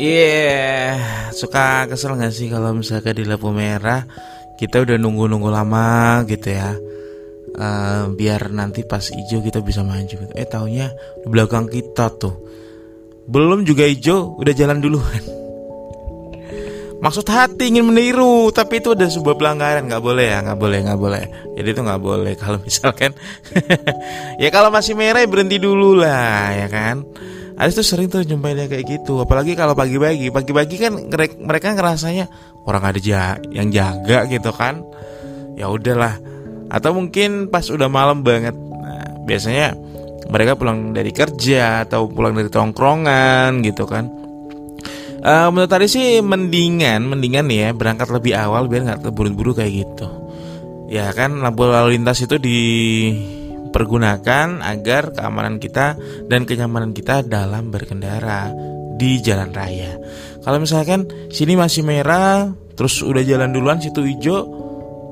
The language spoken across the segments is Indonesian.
Iya, yeah, suka kesel gak sih kalau misalkan di lampu merah kita udah nunggu-nunggu lama gitu ya. Uh, biar nanti pas hijau kita bisa maju gitu. Eh taunya di belakang kita tuh belum juga hijau udah jalan duluan. Maksud hati ingin meniru, tapi itu udah sebuah pelanggaran, nggak boleh ya, nggak boleh, nggak boleh. Jadi itu nggak boleh kalau misalkan, ya kalau masih merah ya berhenti dulu lah, ya kan. Ada tuh sering tuh dia kayak gitu. Apalagi kalau pagi-pagi. Pagi-pagi kan mereka ngerasanya orang ada yang jaga gitu kan. Ya udahlah. Atau mungkin pas udah malam banget nah, biasanya mereka pulang dari kerja atau pulang dari tongkrongan gitu kan. Uh, menurut tadi sih mendingan mendingan ya berangkat lebih awal biar nggak terburu-buru kayak gitu. Ya kan lampu lalu lintas itu di pergunakan agar keamanan kita dan kenyamanan kita dalam berkendara di jalan raya. Kalau misalkan sini masih merah, terus udah jalan duluan situ hijau,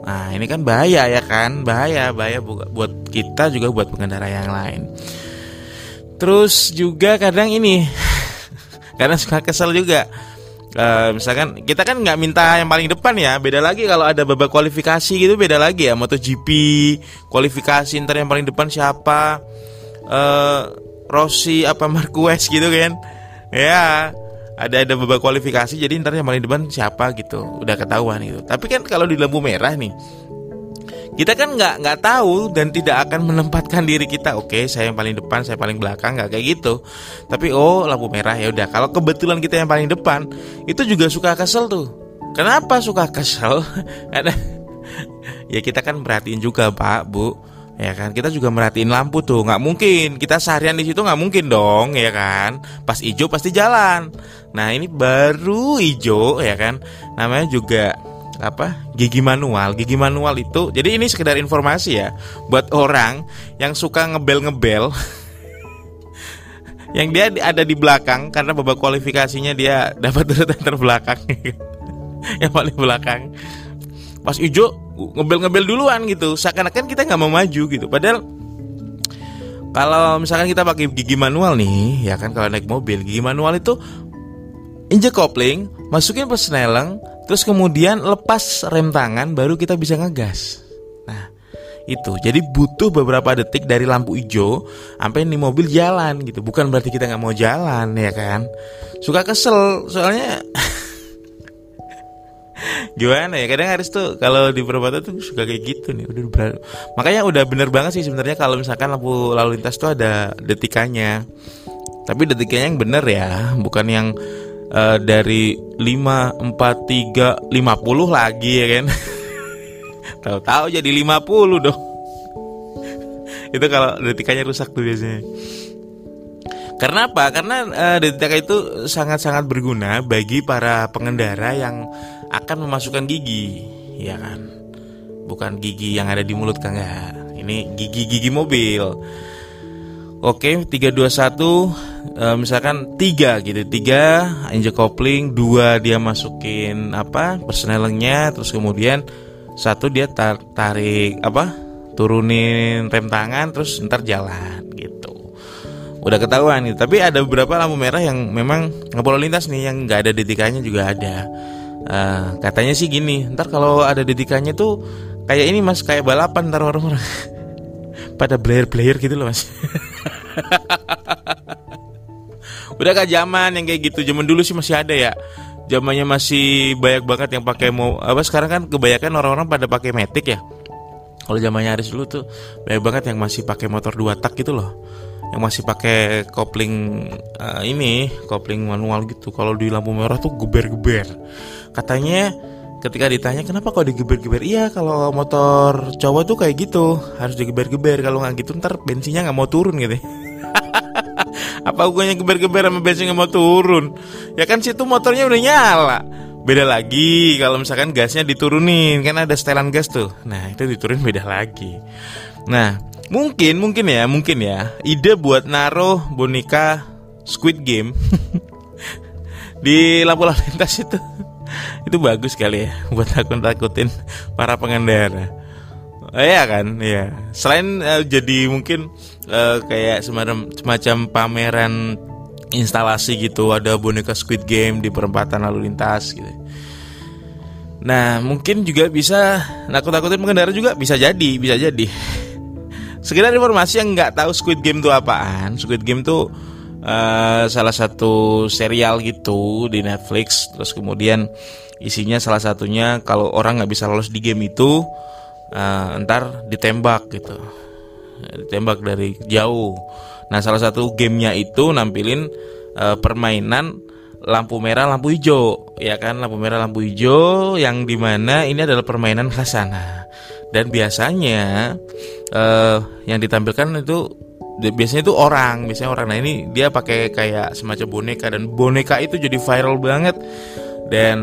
nah ini kan bahaya ya kan, bahaya bahaya buat kita juga buat pengendara yang lain. Terus juga kadang ini, kadang suka kesel juga uh, misalkan kita kan nggak minta yang paling depan ya beda lagi kalau ada babak kualifikasi gitu beda lagi ya. MotoGP kualifikasi ntar yang paling depan siapa? Uh, Rossi apa Marquez gitu kan? Ya ada ada babak kualifikasi jadi ntar yang paling depan siapa gitu. Udah ketahuan gitu. Tapi kan kalau di lampu merah nih kita kan nggak nggak tahu dan tidak akan menempatkan diri kita. Oke okay, saya yang paling depan saya paling belakang nggak kayak gitu. Tapi oh lampu merah ya udah. Kalau kebetulan kita yang paling depan itu juga suka kesel tuh. Kenapa suka kesel? Karena ya kita kan merhatiin juga pak bu. Ya kan kita juga merhatiin lampu tuh. Nggak mungkin. Kita seharian di situ nggak mungkin dong ya kan? Pas hijau pasti jalan. Nah ini baru hijau ya kan? Namanya juga apa gigi manual. Gigi manual itu jadi ini sekedar informasi ya buat orang yang suka ngebel ngebel yang dia ada di belakang karena babak kualifikasinya dia dapat urutan terbelakang. Yang paling belakang. Pas hijau ngebel ngebel duluan gitu. Seakan-akan kita nggak mau maju gitu. Padahal kalau misalkan kita pakai gigi manual nih ya kan kalau naik mobil gigi manual itu injek kopling masukin persneleng Terus kemudian lepas rem tangan baru kita bisa ngegas. Nah, itu. Jadi butuh beberapa detik dari lampu hijau sampai nih mobil jalan gitu. Bukan berarti kita nggak mau jalan ya kan. Suka kesel soalnya gimana ya kadang harus tuh kalau di perempatan tuh suka kayak gitu nih udah ber... makanya udah bener banget sih sebenarnya kalau misalkan lampu lalu lintas tuh ada detikannya tapi detikannya yang bener ya bukan yang uh, dari 5 4 3 50 lagi ya kan. Tahu-tahu jadi 50 dong. itu kalau detikannya rusak tuh biasanya. Karena apa? Karena uh, detika itu sangat-sangat berguna bagi para pengendara yang akan memasukkan gigi, ya kan? Bukan gigi yang ada di mulut kan enggak. Ini gigi-gigi mobil. Oke, 321 uh, misalkan tiga gitu. tiga injek kopling, dua dia masukin apa? persnelengnya, terus kemudian satu dia tar tarik apa? turunin rem tangan terus ntar jalan gitu. Udah ketahuan gitu. Tapi ada beberapa lampu merah yang memang nggak lintas nih yang nggak ada detikannya juga ada. Uh, katanya sih gini, ntar kalau ada detikannya tuh kayak ini mas kayak balapan ntar orang-orang pada player-player gitu loh mas udah kah zaman yang kayak gitu zaman dulu sih masih ada ya. Zamannya masih banyak banget yang pakai mau apa sekarang kan kebanyakan orang-orang pada pakai metik ya. Kalau zamannya Aris dulu tuh banyak banget yang masih pakai motor dua tak gitu loh. Yang masih pakai kopling uh, ini kopling manual gitu. Kalau di lampu merah tuh geber-geber. Katanya ketika ditanya kenapa kok digeber-geber? Iya kalau motor cowok tuh kayak gitu. Harus digeber-geber. Kalau nggak gitu ntar bensinnya nggak mau turun gitu apa hubungannya geber-geber sama bensin nggak mau turun? Ya kan situ motornya udah nyala. Beda lagi kalau misalkan gasnya diturunin. Kan ada setelan gas tuh. Nah itu diturunin beda lagi. Nah mungkin mungkin ya mungkin ya. Ide buat naruh boneka Squid Game di lampu lalu lintas itu. Itu bagus kali ya buat takut takutin para pengendara. Oh, iya kan? Ya selain uh, jadi mungkin uh, kayak semacam semacam pameran instalasi gitu. Ada boneka Squid Game di perempatan lalu lintas gitu. Nah mungkin juga bisa nakut-nakutin pengendara juga bisa jadi bisa jadi. Sekedar informasi yang nggak tahu Squid Game itu apaan. Squid Game tuh uh, salah satu serial gitu di Netflix. Terus kemudian isinya salah satunya kalau orang nggak bisa lolos di game itu uh, ntar ditembak gitu ditembak dari jauh Nah, salah satu gamenya itu nampilin uh, permainan lampu merah, lampu hijau, ya kan? Lampu merah, lampu hijau yang di mana ini adalah permainan khas sana. Dan biasanya uh, yang ditampilkan itu biasanya itu orang, biasanya orang. Nah ini dia pakai kayak semacam boneka dan boneka itu jadi viral banget. Dan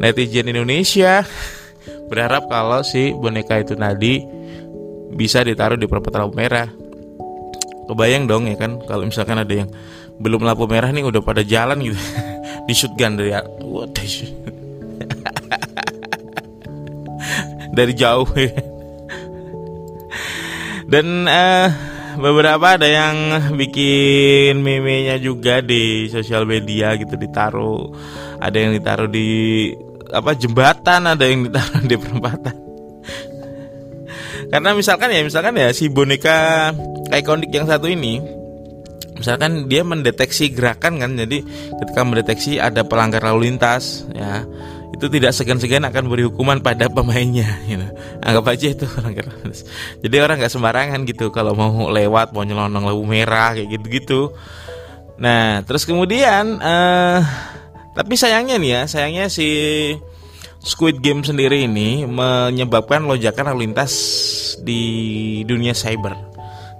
netizen Indonesia berharap kalau si boneka itu tadi bisa ditaruh di perempatan lampu merah. Kebayang dong ya kan kalau misalkan ada yang belum lampu merah nih udah pada jalan gitu. Di shotgun dari waduh dari jauh ya. dan uh, beberapa ada yang bikin meme-nya juga di sosial media gitu ditaruh. Ada yang ditaruh di apa jembatan ada yang ditaruh di perempatan karena misalkan ya misalkan ya si boneka ikonik yang satu ini misalkan dia mendeteksi gerakan kan jadi ketika mendeteksi ada pelanggar lalu lintas ya itu tidak segan-segan akan beri hukuman pada pemainnya gitu. anggap aja itu pelanggar lalu lintas jadi orang nggak sembarangan gitu kalau mau lewat mau nyelonong lampu merah kayak gitu-gitu nah terus kemudian uh, tapi sayangnya nih ya sayangnya si Squid Game sendiri ini menyebabkan lonjakan lalu lintas di dunia cyber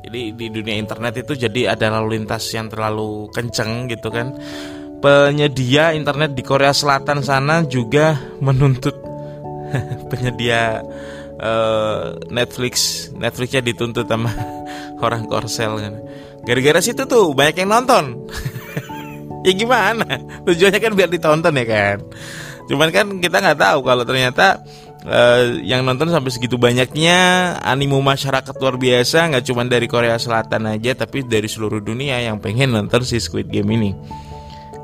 jadi di dunia internet itu jadi ada lalu lintas yang terlalu kenceng gitu kan. Penyedia internet di Korea Selatan sana juga menuntut penyedia uh, Netflix Netflixnya dituntut sama orang Korsel kan. Gara-gara situ tuh banyak yang nonton. ya gimana? Tujuannya kan biar ditonton ya kan. Cuman kan kita nggak tahu kalau ternyata uh, yang nonton sampai segitu banyaknya animo masyarakat luar biasa nggak cuma dari Korea Selatan aja tapi dari seluruh dunia yang pengen nonton si Squid Game ini.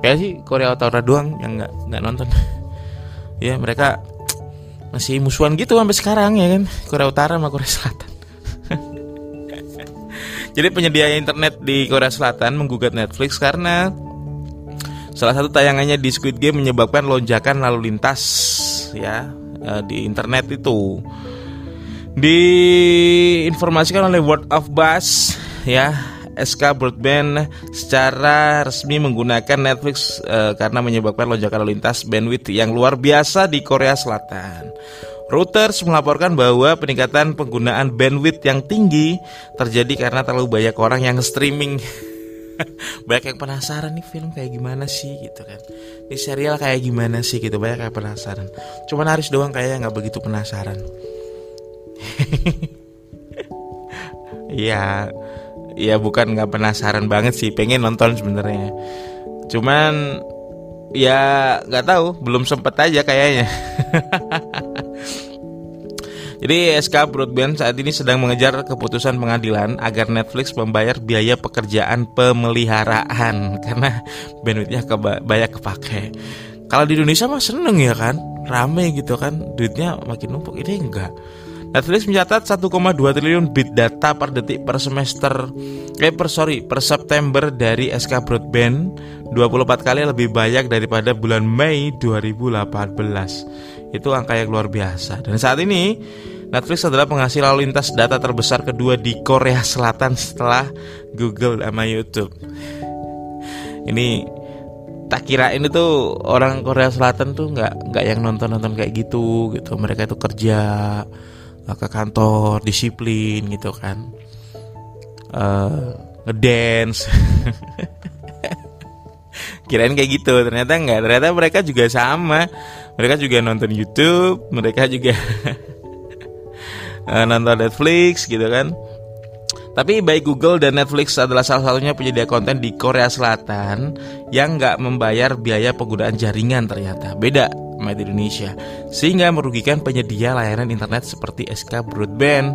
Kayak sih Korea Utara doang yang nggak nggak nonton. Ya mereka masih musuhan gitu sampai sekarang ya kan? Korea Utara sama Korea Selatan. Jadi penyedia internet di Korea Selatan menggugat Netflix karena salah satu tayangannya di Squid Game menyebabkan lonjakan lalu lintas ya uh, di internet itu diinformasikan oleh Word of Buzz ya SK Broadband secara resmi menggunakan Netflix uh, karena menyebabkan lonjakan lalu lintas bandwidth yang luar biasa di Korea Selatan. Reuters melaporkan bahwa peningkatan penggunaan bandwidth yang tinggi terjadi karena terlalu banyak orang yang streaming banyak yang penasaran nih film kayak gimana sih gitu kan. Ini serial kayak gimana sih gitu. Banyak yang penasaran. Cuman Haris doang kayaknya nggak begitu penasaran. Iya, ya bukan nggak penasaran banget sih, pengen nonton sebenarnya. Cuman ya nggak tahu, belum sempet aja kayaknya. Jadi SK Broadband saat ini sedang mengejar keputusan pengadilan agar Netflix membayar biaya pekerjaan pemeliharaan. Karena bandwidthnya keba banyak kepake. Kalau di Indonesia mah seneng ya kan, rame gitu kan, duitnya makin numpuk. Ini enggak. Netflix mencatat 1,2 triliun bit data per detik per semester. Eh per sorry per September dari SK Broadband. 24 kali lebih banyak daripada bulan Mei 2018 itu angka yang luar biasa. Dan saat ini Netflix adalah penghasil lalu lintas data terbesar kedua di Korea Selatan setelah Google sama YouTube. Ini tak kira ini tuh orang Korea Selatan tuh nggak nggak yang nonton nonton kayak gitu gitu. Mereka itu kerja ke kantor disiplin gitu kan. Uh, ngedance. Kirain kayak gitu, ternyata nggak. Ternyata mereka juga sama. Mereka juga nonton YouTube, mereka juga nonton Netflix gitu kan tapi baik Google dan Netflix adalah salah satunya penyedia konten di Korea Selatan yang nggak membayar biaya penggunaan jaringan ternyata beda sama di Indonesia sehingga merugikan penyedia layanan internet seperti SK Broadband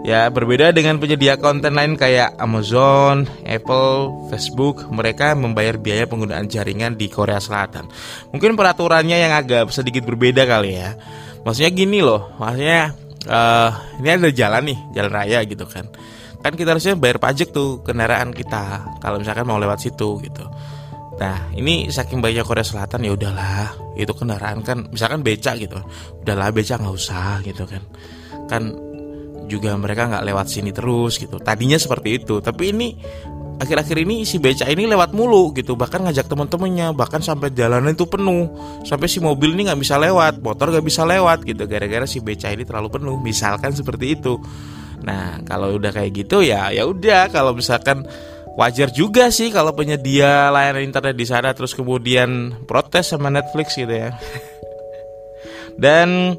Ya berbeda dengan penyedia konten lain kayak Amazon, Apple, Facebook, mereka membayar biaya penggunaan jaringan di Korea Selatan. Mungkin peraturannya yang agak sedikit berbeda kali ya. Maksudnya gini loh, maksudnya uh, ini ada jalan nih, jalan raya gitu kan. Kan kita harusnya bayar pajak tuh kendaraan kita kalau misalkan mau lewat situ gitu. Nah ini saking banyak Korea Selatan ya udahlah itu kendaraan kan misalkan beca gitu, udahlah beca nggak usah gitu kan. Kan juga mereka nggak lewat sini terus gitu tadinya seperti itu tapi ini akhir-akhir ini si beca ini lewat mulu gitu bahkan ngajak teman-temannya bahkan sampai jalanan itu penuh. Sampai si mobil ini nggak bisa lewat motor nggak bisa lewat gitu gara-gara si beca ini terlalu penuh misalkan seperti itu. Nah kalau udah kayak gitu ya ya udah kalau misalkan wajar juga sih kalau penyedia layanan internet di sana terus kemudian protes sama Netflix gitu ya. Dan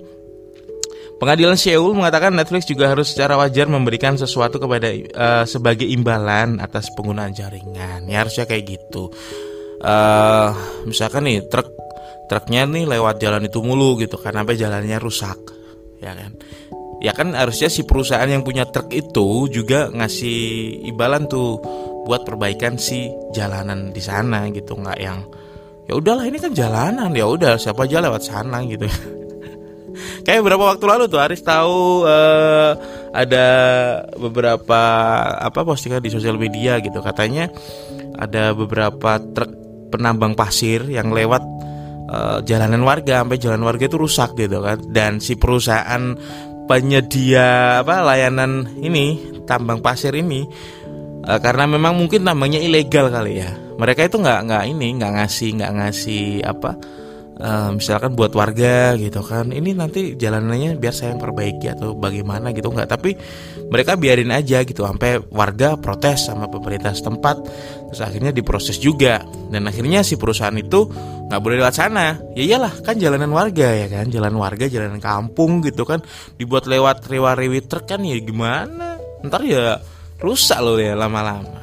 Pengadilan Seoul mengatakan Netflix juga harus secara wajar memberikan sesuatu kepada uh, sebagai imbalan atas penggunaan jaringan. Ya harusnya kayak gitu. Uh, misalkan nih truk truknya nih lewat jalan itu mulu gitu kan sampai jalannya rusak, ya kan? Ya kan harusnya si perusahaan yang punya truk itu juga ngasih imbalan tuh buat perbaikan si jalanan di sana gitu nggak yang ya udahlah ini kan jalanan ya udah siapa aja lewat sana gitu kayak beberapa waktu lalu tuh Aris tahu uh, ada beberapa apa postingan di sosial media gitu. Katanya ada beberapa truk penambang pasir yang lewat uh, jalanan warga sampai jalan warga itu rusak gitu kan. Dan si perusahaan penyedia apa layanan ini tambang pasir ini uh, karena memang mungkin tambangnya ilegal kali ya. Mereka itu nggak nggak ini nggak ngasih nggak ngasih apa uh, misalkan buat warga gitu kan ini nanti jalanannya biar saya yang perbaiki atau bagaimana gitu nggak tapi mereka biarin aja gitu sampai warga protes sama pemerintah setempat terus akhirnya diproses juga. Dan akhirnya si perusahaan itu nggak boleh lewat sana. Ya iyalah kan jalanan warga ya kan jalan warga jalanan kampung gitu kan. Dibuat lewat rewa-rewi truk kan ya gimana? Ntar ya rusak loh ya lama-lama